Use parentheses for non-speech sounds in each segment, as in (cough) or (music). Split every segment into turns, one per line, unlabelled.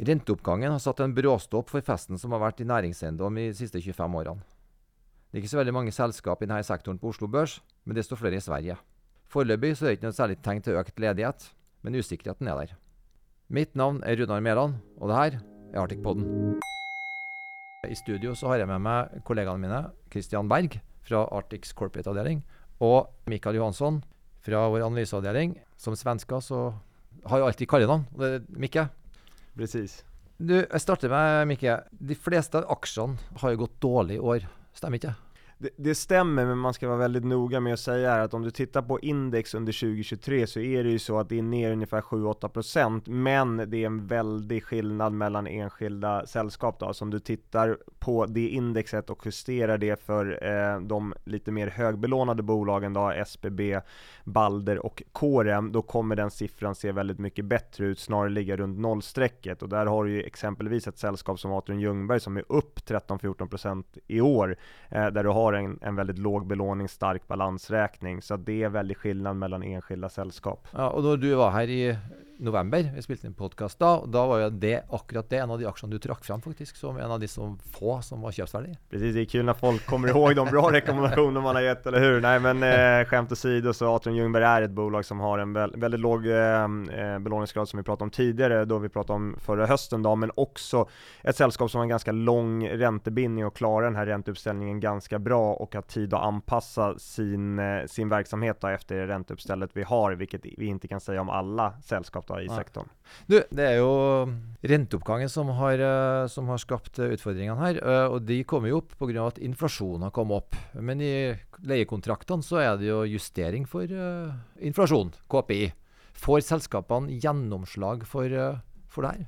Renteoppgangen har satt en bråstopp for festen som har vært i næringseiendom i de siste 25 årene. Det er ikke så veldig mange selskap i denne sektoren på Oslo Børs, men desto flere i Sverige. Foreløpig så er det ikke noe særlig tegn til økt ledighet, men usikkerheten er der. Mitt navn er Runar Mæland, og det her er Arctic Podden. I studio så har jeg med meg kollegaene mine Christian Berg fra Arctics Corporate-avdeling og Mikael Johansson fra vår analyseavdeling. Som svensker så har jag alltid kallenavn. honom, Micke. Mikke.
Precis.
Du, jeg starter med Mikke. De fleste aksjene har jo gått dårlig i år. Stämmer inte?
Det, det, stämmer, men man ska vara väldigt noga med att säga att om du tittar på index under 2023 så är det ju så att det är ner ungefär 7-8% men det är en väldig skillnad mellan enskilda sällskap då. Så om du tittar på det indexet och justerar det för eh, de lite mer högbelånade bolagen då, SBB, Balder och Corem, då kommer den siffran se väldigt mycket bättre ut, snarare ligga runt nollstrecket. Och där har du ju exempelvis ett sällskap som Atrium Ljungberg som är upp 13-14% i år, eh, där du har har en, en väldigt låg belåning, stark balansräkning. Så det är väldigt skillnad mellan enskilda sällskap.
Ja, och då du var här i november, vi spelade in podcast då, då var ju det akkurat det en av de aktierna du trak fram faktiskt som en av de som få som var köpsvärdiga.
Precis, det är kul när folk kommer ihåg de bra rekommendationer man har gett, eller hur? Nej men eh, skämt åsido så Atrium Ljungberg är ett bolag som har en vä väldigt låg eh, eh, belåningsgrad som vi pratade om tidigare, då vi pratade om förra hösten då, men också ett sällskap som har en ganska lång räntebindning och klarar den här ränteuppställningen ganska bra och har tid att anpassa sin, eh, sin verksamhet då efter det ränteuppstället vi har, vilket vi inte kan säga om alla sällskap da, i ja. sektoren.
Du, det er jo renteoppgangen som har, eh, som har skapt eh, utfordringene her. Eh, og de kommer jo opp pga. at inflasjonen har kommet opp. Men i leiekontraktene så er det jo justering for uh, inflasjon, KPI. Får selskapene gjennomslag for uh?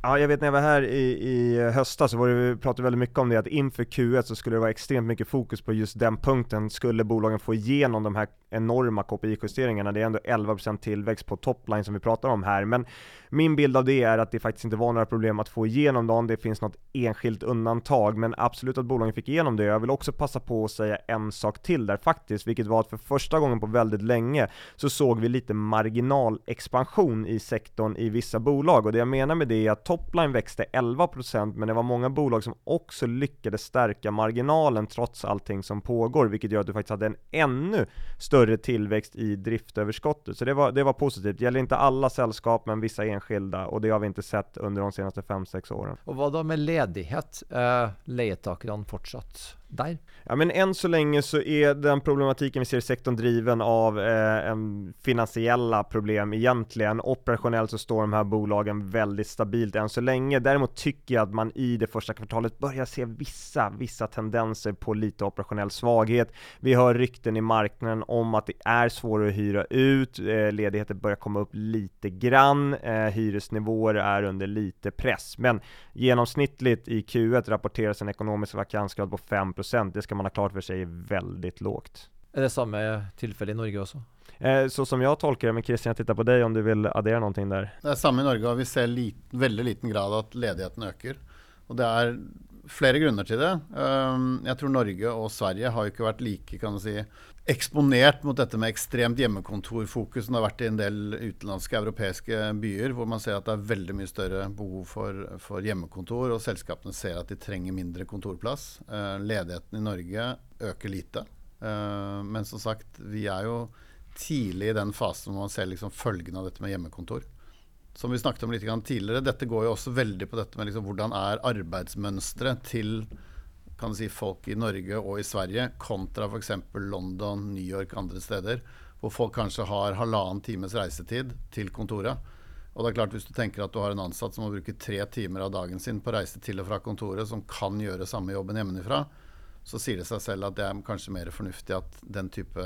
Ja, jag vet när jag var här i, i höstas så var det, vi pratade väldigt mycket om det, att inför Q1 så skulle det vara extremt mycket fokus på just den punkten. Skulle bolagen få igenom de här enorma KPI-justeringarna, det är ändå 11% tillväxt på topline som vi pratar om här, men min bild av det är att det faktiskt inte var några problem att få igenom dem, det finns något enskilt undantag, men absolut att bolagen fick igenom det. Jag vill också passa på att säga en sak till där faktiskt, vilket var att för första gången på väldigt länge så såg vi lite marginalexpansion i sektorn i vissa bolag, och det jag menar med det är att topline växte 11% men det var många bolag som också lyckades stärka marginalen trots allting som pågår, vilket gör att du faktiskt hade en ännu större tillväxt i driftöverskottet. Så det var, det var positivt. Det gäller inte alla sällskap, men vissa enskilda, och det har vi inte sett under de senaste 5-6 åren.
Och vad då med ledighet? Eh, uh, Lejetakerne fortsatt där?
Ja men än så länge så är den problematiken vi ser i sektorn driven av eh, finansiella problem egentligen. Operationellt så står de här bolagen väldigt stabilt än så länge. Däremot tycker jag att man i det första kvartalet börjar se vissa, vissa tendenser på lite operationell svaghet. Vi hör rykten i marknaden om att det är svårare att hyra ut, eh, ledigheter börjar komma upp lite grann, eh, hyresnivåer är under lite press. Men genomsnittligt i Q1 rapporteras en ekonomisk vakansgrad på 5% det ska man ha klart för sig är väldigt lågt.
Är det samma tillfälle i Norge också?
Eh, så som jag tolkar det, men Christian jag tittar på dig om du vill addera någonting där.
Det är samma i Norge och vi ser lit, väldigt liten grad att ledigheten ökar. Och det är flera grunner till det. Ehm, jeg jag tror Norge och Sverige har ju inte varit lika kan man säga eksponert mot dette med ekstremt hjemmekontorfokus som det har vært i en del utenlandske europeiske byer, hvor man ser at det er veldig mye større behov for, for hjemmekontor, og selskapene ser at de trenger mindre kontorplass. Ehm, ledigheten i Norge øker lite. Ehm, men som sagt, vi er jo tidlig i den fasen hvor man ser liksom følgene av dette med hjemmekontor. Som vi snakket om litt tidligere, dette går jo også veldig på dette med liksom hvordan er arbeidsmønsteret til kan si, folk i Norge og i Sverige, kontra f.eks. London, New York, andre steder, hvor folk kanskje har halvannen times reisetid til kontoret. Og det er klart Hvis du tenker at du har en ansatt som må bruke tre timer av dagen sin på reise til og fra kontoret, som kan gjøre samme jobben hjemmefra, så sier det seg selv at det er kanskje mer fornuftig at den type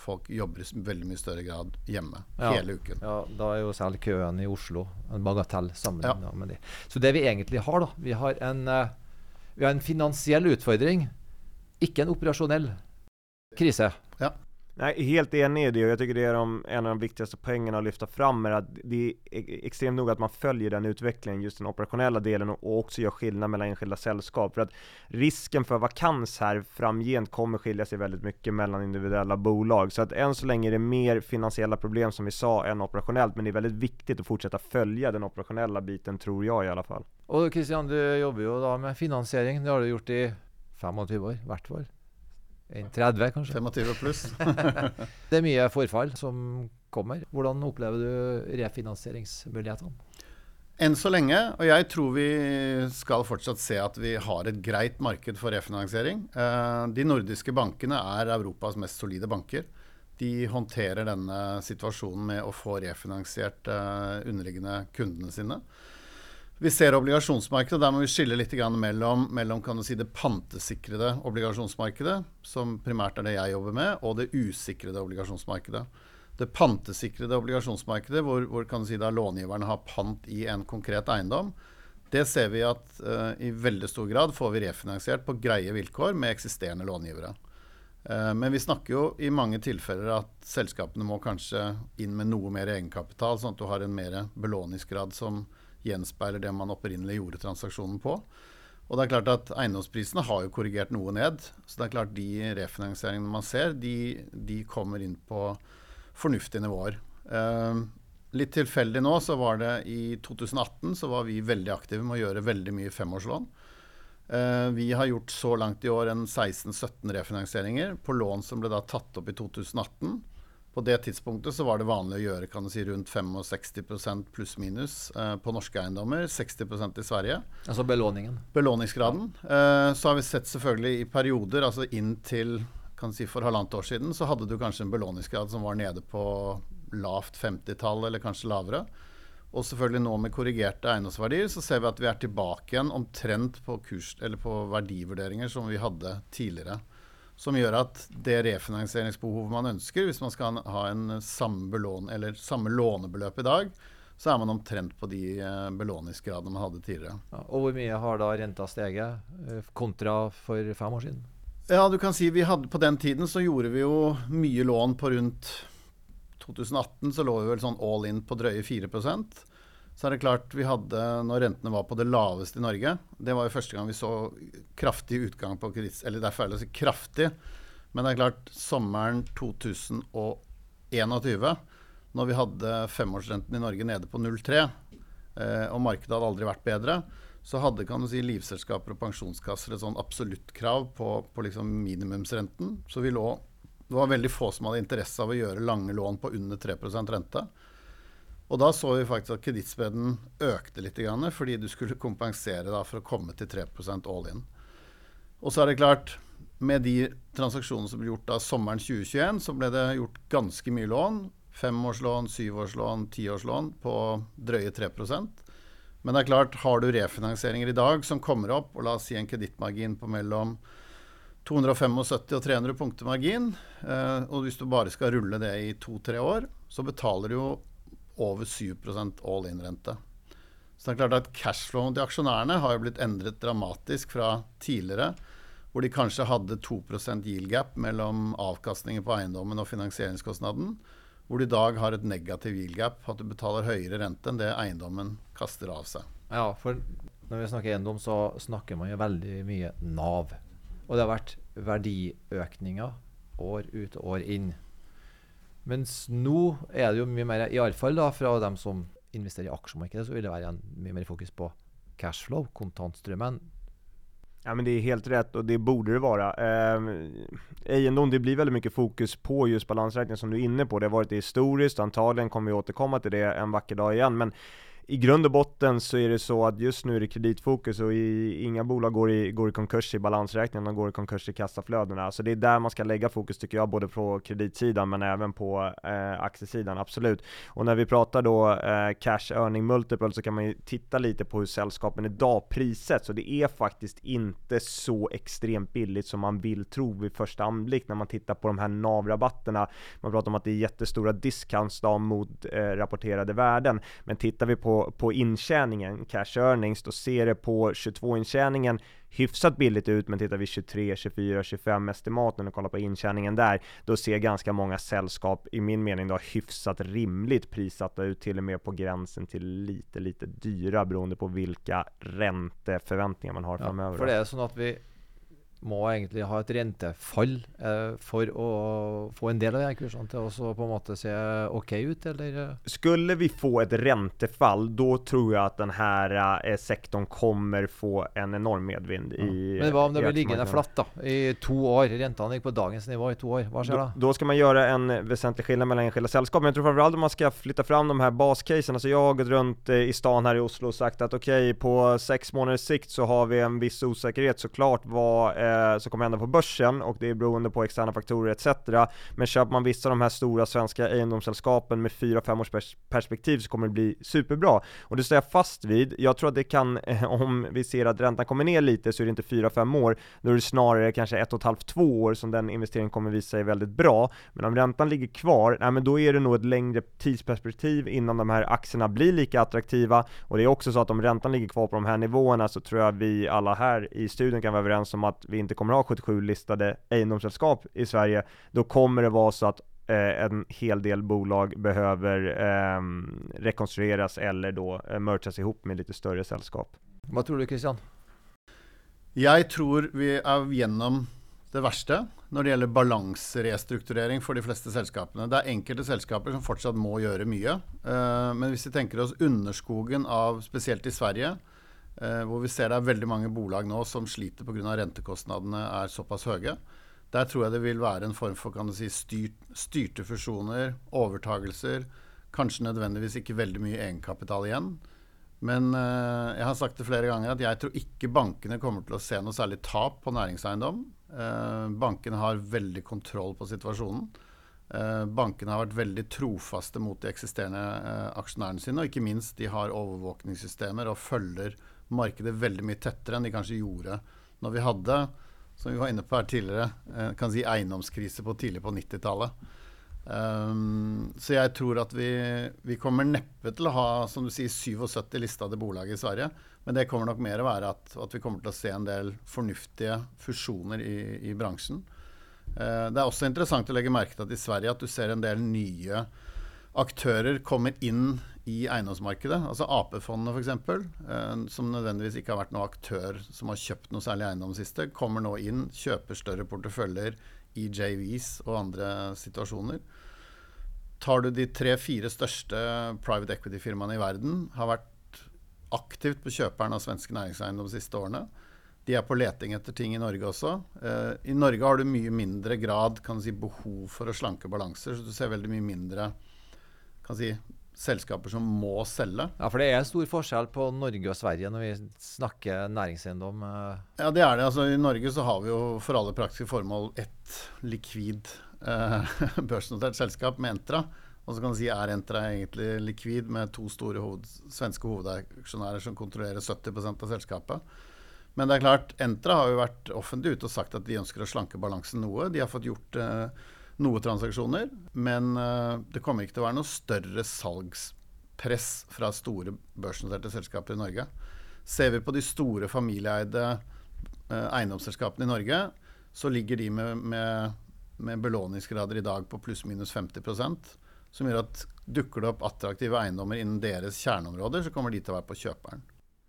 folk jobber i veldig mye større grad hjemme ja, hele uken.
Ja, Da er jo selv køen i Oslo en bagatell sammenlignet ja. med det. Så det vi egentlig har, da Vi har en uh, vi har en finansiell utfordring, inte en operationell krise.
Ja. Nej, helt enig i det och jag tycker det är de, en av de viktigaste poängerna att lyfta fram är att det är extremt noga att man följer den utvecklingen, just den operationella delen och också gör skillnad mellan enskilda sällskap. För att risken för vakans här framgent kommer skilja sig väldigt mycket mellan individuella bolag. Så att än så länge är det mer finansiella problem som vi sa än operationellt, men det är väldigt viktigt att fortsätta följa den operationella biten tror jag i alla fall.
Och Christian, du jobbar ju då med finansiering. Det har du gjort i 25 år, vart hvert fall. En 30, kanskje.
25 pluss. (laughs)
Det er mye forfall som kommer. Hvordan opplever du refinansieringsmulighetene?
Enn så lenge, og jeg tror vi skal fortsatt se at vi har et greit marked for refinansiering. Eh, de nordiske bankene er Europas mest solide banker. De håndterer denne situasjonen med å få refinansiert eh, underliggende kundene sine. Vi ser obligasjonsmarkedet, og der må vi skille litt mellom, mellom si, det pantesikrede obligasjonsmarkedet, som primært er det jeg jobber med, og det usikrede obligasjonsmarkedet det pantesikrede obligasjonsmarkedet, hvor, hvor kan du si da långiverne har pant i en konkret eiendom, det ser vi at uh, i veldig stor grad får vi refinansiert på greie vilkår med eksisterende långivere. Uh, men vi snakker jo i mange tilfeller at selskapene må kanskje inn med noe mer egenkapital, sånn at du har en mer belåningsgrad som gjenspeiler det man opprinnelig gjorde transaksjonen på. Og det er klart at Eiendomsprisene har jo korrigert noe ned. Så det er klart de refinansieringene man ser, de, de kommer inn på fornuftige nivåer. Eh, litt tilfeldig nå, så var det i 2018 så var vi veldig aktive med å gjøre veldig mye femårslån. Eh, vi har gjort så langt i år en 16-17 refinansieringer på lån som ble da tatt opp i 2018. På det tidspunktet så var det vanlig å gjøre kan du si, rundt 65 pluss-minus uh, på norske eiendommer. 60% i Sverige.
Altså belåningen?
Belåningsgraden. Uh, så har vi sett selvfølgelig i perioder, altså inn til kan si For halvannet år siden så hadde du kanskje en belåningsgrad som var nede på lavt 50-tall, eller kanskje lavere. Og selvfølgelig nå med korrigerte eiendomsverdier så ser vi at vi er tilbake igjen omtrent på, kurs, på verdivurderinger som vi hadde tidligere. Som gjør at det refinansieringsbehovet man ønsker, hvis man skal ha en samme, belån, samme lånebeløp i dag, så er man omtrent på de eh, belåningsgradene man hadde tidligere.
Ja, og hvor mye har da renta steget eh, kontra for fem år siden?
Ja, du kan si vi hadde På den tiden så gjorde vi jo mye lån på rundt 2018 så lå vi vel sånn all in på drøye 4 så er det klart vi hadde, når rentene var på det laveste i Norge Det var jo første gang vi så kraftig utgang på kreditt... Eller det er feil å si kraftig, men det er klart sommeren 2021, når vi hadde femårsrenten i Norge nede på 0,3, eh, og markedet hadde aldri vært bedre, så hadde kan du si, livselskaper og pensjonskasser et sånn absolutt krav på, på liksom minimumsrenten. Så vi lå, det var veldig få som hadde interesse av å gjøre lange lån på under 3% rente. Og da så vi faktisk at lite økte litt, fordi du skulle kompensere da, for å komme til 3 all in. Og så er det klart, med de transaksjonene som ble gjort da sommeren 2021, så ble det gjort ganske mye lån. Femårslån, syvårslån, tiårslån på drøye 3% men det er klart, har du refinansieringer i dag som kommer opp, og la oss si en kredittmargin på mellom 275 og 300 punkter margin, eh, og hvis du bare skal rulle det i to-tre år, så betaler du jo over 7 all in-rente. Så det er klart at Cashflowen til aksjonærene har jo blitt endret dramatisk fra tidligere, hvor de kanskje hadde 2 yield gap mellom avkastningen på eiendommen og finansieringskostnaden, hvor de i dag har et negativ yield gap, at du betaler høyere rente enn det eiendommen kaster av seg.
Ja, for når vi snakker eiendom, så snakker man jo veldig mye Nav. Og det har vært verdiøkninger år ut og år inn. Mens nå er det jo mye mer, iallfall fra dem som investerer i aksjemarkedet, så vil det være en, mye mer fokus på cashflow, kontantstrømmen,
Ja men det är helt rätt och det borde det vara. Eh, det blir väldigt mycket fokus på just balansräkningen som du är inne på. Det har varit det historiskt, antagligen kommer vi återkomma till det en vacker dag igen. Men i grund och botten så är det så att just nu är det kreditfokus och i, inga bolag går i, går i konkurs i balansräkningen, de går i konkurs i kassaflödena. Så det är där man ska lägga fokus tycker jag, både på kreditsidan men även på eh, aktiesidan, absolut. Och när vi pratar då eh, cash earning multiple så kan man ju titta lite på hur sällskapen idag prissätts. Så det är faktiskt inte så extremt billigt som man vill tro vid första anblick när man tittar på de här NAV-rabatterna. Man pratar om att det är jättestora discounts då mot eh, rapporterade värden. Men tittar vi på på, intjäningen, cash earnings, då ser det på 22-intjäningen hyfsat billigt ut, men tittar vi 23, 24, 25 estimaten och kollar på intjäningen där, då ser ganska många sällskap, i min mening då, hyfsat rimligt prissatta ut, till och med på gränsen till lite, lite dyra beroende på vilka ränteförväntningar man har
ja,
framöver.
För det är så att vi må egentlig ha et rentefall eh, for å få en del av de kursene til å på en måte se ok ut, eller? eh?
Skulle vi få ett räntefall, då tror jag att den här eh, sektorn kommer få en enorm medvind i
Men hva om det blir
aktiemarknaden.
flatt da, i to år? Rentene ligger på dagens nivå i to år. Hva skjer
Då, då ska man göra en väsentlig skillnad mellan enskilda sällskap, men jag tror framförallt om man ska flytta fram de här bascasen, alltså jag har gått runt eh, i stan här i Oslo och sagt att okej, på sex månaders sikt så har vi en viss osäkerhet såklart vad eh, som kommer hända på börsen och det är beroende på externa faktorer etc. Men köper man vissa av de här stora svenska egendomssällskapen med 4-5 års pers- perspektiv så kommer det bli superbra. Och det står jag fast vid. Jag tror att det kan, eh, om vi ser att räntan kommer ner lite så är det inte 4-5 år, då är det snarare kanske 1,5-2 år som den investeringen kommer visa sig väldigt bra. Men om räntan ligger kvar, nej men då är det nog ett längre tidsperspektiv innan de här aktierna blir lika attraktiva. Och det är också så att om räntan ligger kvar på de här nivåerna så tror jag vi alla här i studion kan vara överens om att vi inte kommer ha 77 listade egendomssällskap i Sverige. Då kommer det vara så att eh, en hel del bolag behöver ehm, rekonstrueras eller då eh, mergas ihop med lite större sällskap.
Hva tror du, Kristian?
Jeg tror vi er gjennom det verste når det gjelder balanserestrukturering for de fleste selskapene. Det er enkelte selskaper som fortsatt må gjøre mye. Eh, men hvis vi tenker oss underskogen av spesielt i Sverige, eh, Eh, hvor vi ser det er veldig mange bolag nå som sliter pga. rentekostnadene er såpass høye. Der tror jeg det vil være en form for kan du si, styrt, styrte fusjoner, overtagelser. Kanskje nødvendigvis ikke veldig mye egenkapital igjen. Men eh, jeg har sagt det flere ganger at jeg tror ikke bankene kommer til å se noe særlig tap på næringseiendom. Eh, bankene har veldig kontroll på situasjonen. Eh, bankene har vært veldig trofaste mot de eksisterende eh, aksjonærene sine, og ikke minst de har overvåkningssystemer og følger markedet väldigt mycket tätare än de kanske gjorde när vi hade, som vi var inne på här tidigare, eh, kan säga egendomskriser på tidigt på 90-talet. Um, ehm, så jag tror att vi, vi kommer näppe till att ha som du säger 77 listade bolag i Sverige. Men det kommer nog mer att vara att, att vi kommer att se en del förnuftiga fusioner i, i branschen. Uh, det är också intressant att lägga märke till att i Sverige att du ser en del nya aktører kommer inn i eiendomsmarkedet. Altså AP-fondene f.eks., eh, som nødvendigvis ikke har vært noen aktør som har kjøpt noe særlig eiendom siste, kommer nå inn, kjøper større porteføljer i JVs og andre situasjoner. Tar du de tre-fire største private equity-firmaene i verden, har vært aktivt på kjøperen av svenske næringseiendom de siste årene. De er på leting etter ting i Norge også. Eh, I Norge har du mye mindre grad kan du si, behov for å slanke balanser, så du ser veldig mye mindre kan si, selskaper som må selge.
Ja, for det er stor forskjell på Norge og Sverige når vi snakker næringseiendom. eh.
Ja, det er det. Altså, I Norge så har vi jo for alle praktiske formål ett likvid eh, (laughs) børsnotert selskap med Entra. Og så kan du si er Entra egentlig likvid med to store hoved, svenske hovedaksjonærer som kontrollerer 70 av selskapet. Men det er klart, Entra har jo vært offentlig ute og sagt at de ønsker å slanke balansen noe. De har fått gjort eh, noen transaksjoner, men eh, det kommer ikke til å være noe større salgspress fra store børsnoterte selskaper i Norge. Ser vi på de store familieeide eh, eiendomsselskapene i Norge, så ligger de med, med, med belåningsgrader i dag på pluss-minus 50 som gjør at dukker det opp attraktive eiendommer innen deres kjerneområder, så kommer de til å være på kjøperen.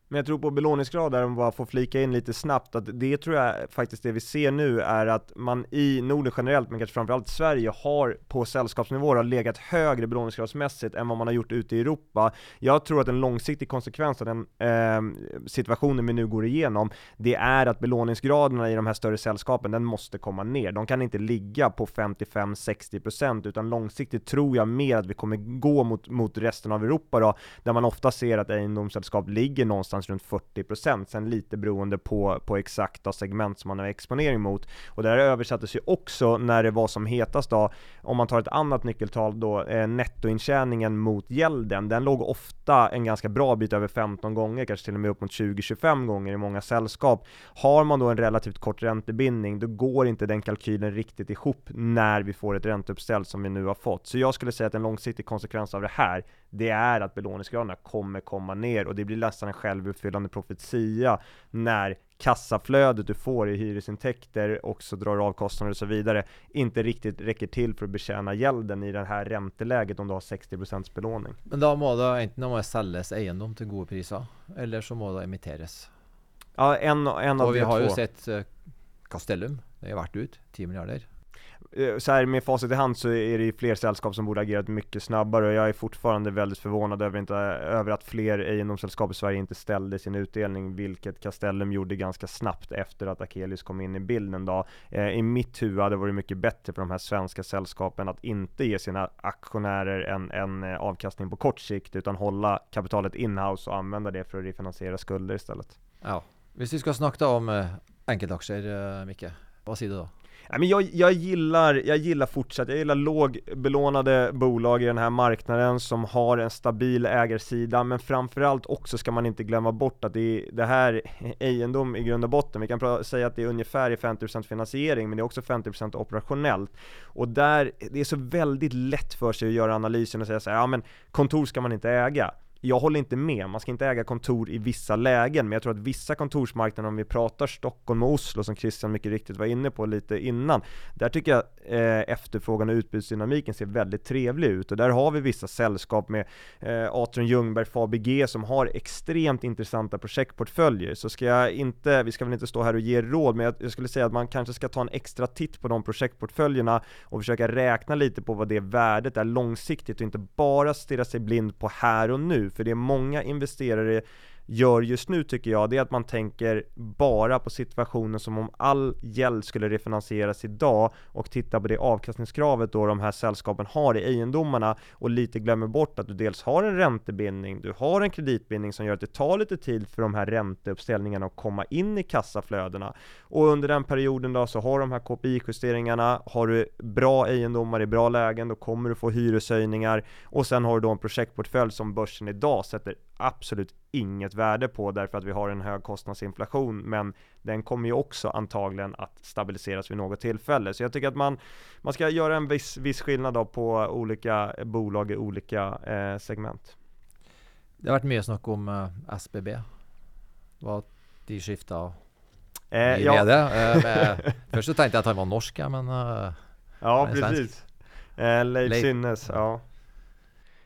Men jag tror på belåningsgrad där, om jag bara får flika in lite snabbt, att det tror jag faktiskt det vi ser nu är att man i Norden generellt, men kanske framförallt Sverige, har på sällskapsnivå har legat högre belåningsgradsmässigt än vad man har gjort ute i Europa. Jag tror att en långsiktig konsekvens av den eh, situationen vi nu går igenom, det är att belåningsgraderna i de här större sällskapen, den måste komma ner. De kan inte ligga på 55-60% utan långsiktigt tror jag mer att vi kommer gå mot, mot resten av Europa då, där man ofta ser att egendomssällskap ligger någonstans runt 40%, sen lite beroende på, på exakta segment som man har exponering mot. Och det här översattes ju också när det var som hetast då, om man tar ett annat nyckeltal då, eh, nettointjäningen mot gälden, den låg ofta en ganska bra bit över 15 gånger, kanske till och med upp mot 20-25 gånger i många sällskap. Har man då en relativt kort räntebindning, då går inte den kalkylen riktigt ihop när vi får ett ränteuppställ som vi nu har fått. Så jag skulle säga att en långsiktig konsekvens av det här, det är att belåningsgraderna kommer komma ner och det blir nästan en självuppfyllande profetia när kassaflödet du får i hyresintäkter också drar av kostnader och så vidare inte riktigt räcker till för att betjäna gälden i det här ränteläget om du har 60% belåning.
Men da må det enten det må selges eiendom til gode priser, eller så må det emitteres.
Ja, en, en av
vi
de
har jo
två.
sett eh, Castellum, det är värt ut 10 miljarder.
Eh, så här med facit i hand så är det ju fler sällskap som borde agerat mycket snabbare och jag är fortfarande väldigt förvånad över, inte, över att fler egendomssällskap i Sverige inte ställde sin utdelning, vilket Castellum gjorde ganska snabbt efter att Akelius kom in i bilden då. Eh, I mitt huvud hade det varit mycket bättre för de här svenska sällskapen att inte ge sina aktionärer en, en eh, avkastning på kort sikt, utan hålla kapitalet inhouse och använda det för att refinansiera skulder istället.
Ja. Vi ska snacka om eh, enkelaktier, Micke, vad säger du då?
Men jag, jag, gillar, jag gillar fortsatt, jag gillar lågbelånade bolag i den här marknaden som har en stabil ägarsida men framförallt också ska man inte glömma bort att det, är, det här egendom i grund och botten, vi kan säga att det är ungefär 50% finansiering men det är också 50% operationellt. Och där, det är så väldigt lätt för sig att göra analysen och säga så här, ja men kontor ska man inte äga jag håller inte med, man ska inte äga kontor i vissa lägen, men jag tror att vissa kontorsmarknader, om vi pratar Stockholm och Oslo, som Christian mycket riktigt var inne på lite innan, där tycker jag eh, efterfrågan och utbudsdynamiken ser väldigt trevlig ut, och där har vi vissa sällskap med eh, Atrium Ljungberg, Fabg som har extremt intressanta projektportföljer, så ska jag inte, vi ska väl inte stå här och ge råd, men jag, jag skulle säga att man kanske ska ta en extra titt på de projektportföljerna och försöka räkna lite på vad det värdet är långsiktigt och inte bara stirra sig blind på här och nu, för det är många investerare gör just nu tycker jag, det är att man tänker bara på situationen som om all gäld skulle refinansieras idag och titta på det avkastningskravet då de här sällskapen har i egendomarna och lite glömmer bort att du dels har en räntebindning, du har en kreditbindning som gör att det tar lite tid för de här ränteuppställningarna att komma in i kassaflödena. Och under den perioden då så har de här KPI-justeringarna, har du bra egendomar i bra lägen, då kommer du få hyreshöjningar och sen har du då en projektportfölj som börsen idag sätter absolut inget värde på därför att vi har en hög kostnadsinflation men den kommer ju också antagligen att stabiliseras vid något tillfälle. Så jag tycker att man, man ska göra en viss, viss skillnad på olika bolag i olika eh, segment.
Det har varit mycket snack om eh, SBB. Vad de skiftade
eh, ja. (laughs)
Eh, först så tänkte jag att han var norsk, men uh,
Ja, precis. Eh, Leif, Sinnes, ja.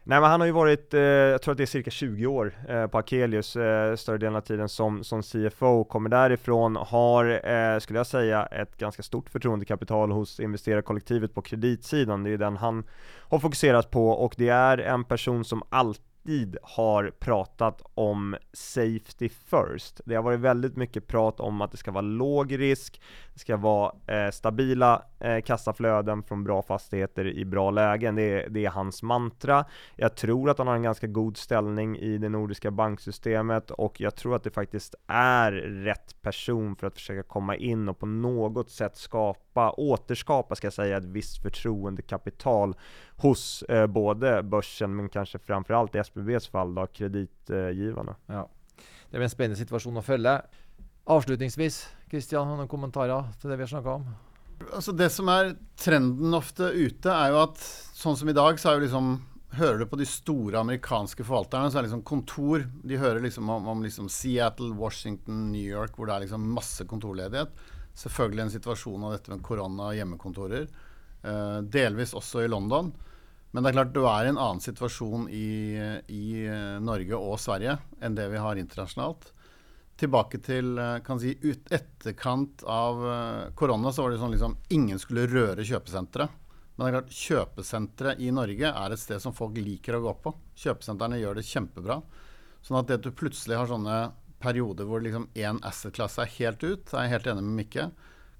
Nej men han har ju varit, eh, jag tror att det är cirka 20 år eh, på Akelius, eh, större delen av tiden som, som CFO, kommer därifrån, har, eh, skulle jag säga, ett ganska stort förtroendekapital hos investerarkollektivet på kreditsidan, det är den han har fokuserat på och det är en person som alltid alltid har pratat om safety first. Det har varit väldigt mycket prat om att det ska vara låg risk, det ska vara eh, stabila eh, kassaflöden från bra fastigheter i bra lägen. Det är, det är hans mantra. Jag tror att han har en ganska god ställning i det nordiska banksystemet och jag tror att det faktiskt är rätt person för att försöka komma in och på något sätt skapa, återskapa ska jag säga, ett visst förtroendekapital hos eh, både börsen men kanske framförallt i SBBs fall då, kreditgivarna.
Ja. Det är en spännande situation att följa. Avslutningsvis, Christian, har du några kommentarer till det vi har snackat om?
Alltså det som är trenden ofta ute är ju att, sånn som idag, så är ju liksom Hører du på de stora amerikanska förvaltarna så är liksom kontor De hører liksom om, om liksom Seattle, Washington, New York, där det är liksom masse kontorledighet. Selvfølgelig en situation av dette med korona och hjemmekontorer. Eh, delvis också i London. Men det är klart, du är i en annan situation i, i eh, Norge och Sverige än det vi har internationellt. Tillbaka till eh, kan si, ut, etterkant av eh, korona så var det sånn liksom ingen skulle röra köpcentret. Men det är klart, köpcentret i Norge är ett ställe som folk liker att gå på. Kjøpesentrene gör det jättebra. Så att det at du plötsligt har sånne perioder där liksom en assetklasse är helt ut, är jag helt enig med Micke.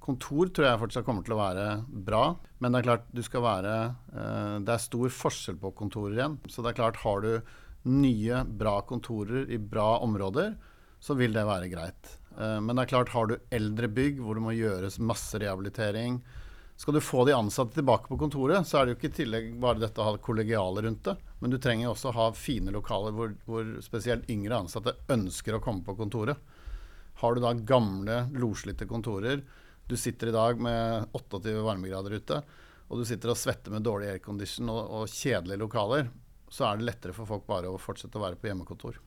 Kontor tror jag fortsatt kommer til att vara bra. Men det är klart, du skal være eh, det är stor skillnad på kontor igjen. Så det är klart, har du nya bra kontorer i bra områden så vil det vara greit. Eh, men det är klart, har du äldre bygg där det måste göras masse rehabilitering. Ska du få de ansatte tillbaka på kontoret så är det jo inte i tillegg bara detta att ha kollegialer runt det. Men du tränger också ha fina lokaler där speciellt yngre ansatte ønsker å komma på kontoret. Har du då gamla loslitte kontorer du sitter idag med 28 varmegrader ute och du sitter och svettar med dålig aircondition och, och kedliga lokaler så är det lättare för folk bara att fortsätta vara på hemmakontor.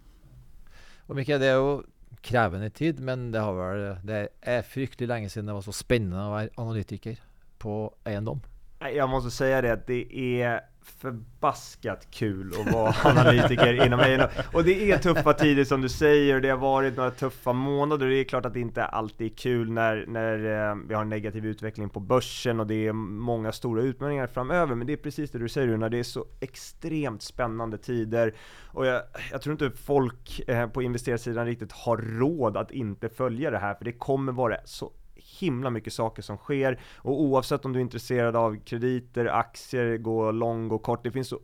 Och Mikael, det är ju krävande tid, men det, har väl, det är fruktansvärt länge sedan det var så spännande att vara analytiker på egendom.
Jag måste säga det att det är förbaskat kul att vara (laughs) analytiker inom A&O. Och det är tuffa tider som du säger, det har varit några tuffa månader. Det är klart att det inte alltid är kul när, när eh, vi har en negativ utveckling på börsen och det är många stora utmaningar framöver. Men det är precis det du säger när det är så extremt spännande tider. Och jag, jag tror inte folk eh, på investerarsidan riktigt har råd att inte följa det här, för det kommer vara så himla mycket saker som sker och oavsett om du är intresserad av krediter, aktier, gå lång, gå kort, det finns så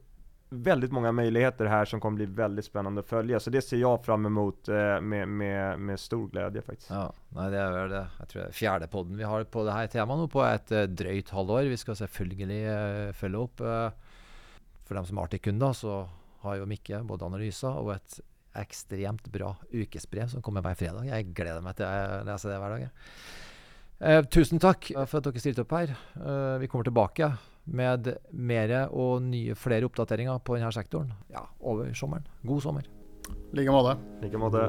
väldigt många möjligheter här som kommer bli väldigt spännande att följa. Så det ser jag fram emot eh, med, med, med stor glädje faktiskt.
Ja, nej, det är väl det. Jag tror det är fjärde podden vi har på det här temat nu på ett eh, dröjt halvår. Vi ska selvfølgelig eh, följa upp. För de som är Arctic-kunder så har ju Micke både analyser och ett extremt bra ukesbrev som kommer varje fredag. Jag gläder mig till att läsa det varje dag. Eh, tusen takk for at dere stilte opp her. Eh, vi kommer tilbake med mer og nye, flere oppdateringer på denne sektoren ja, over sommeren. God sommer.
I like måte.
Like måte.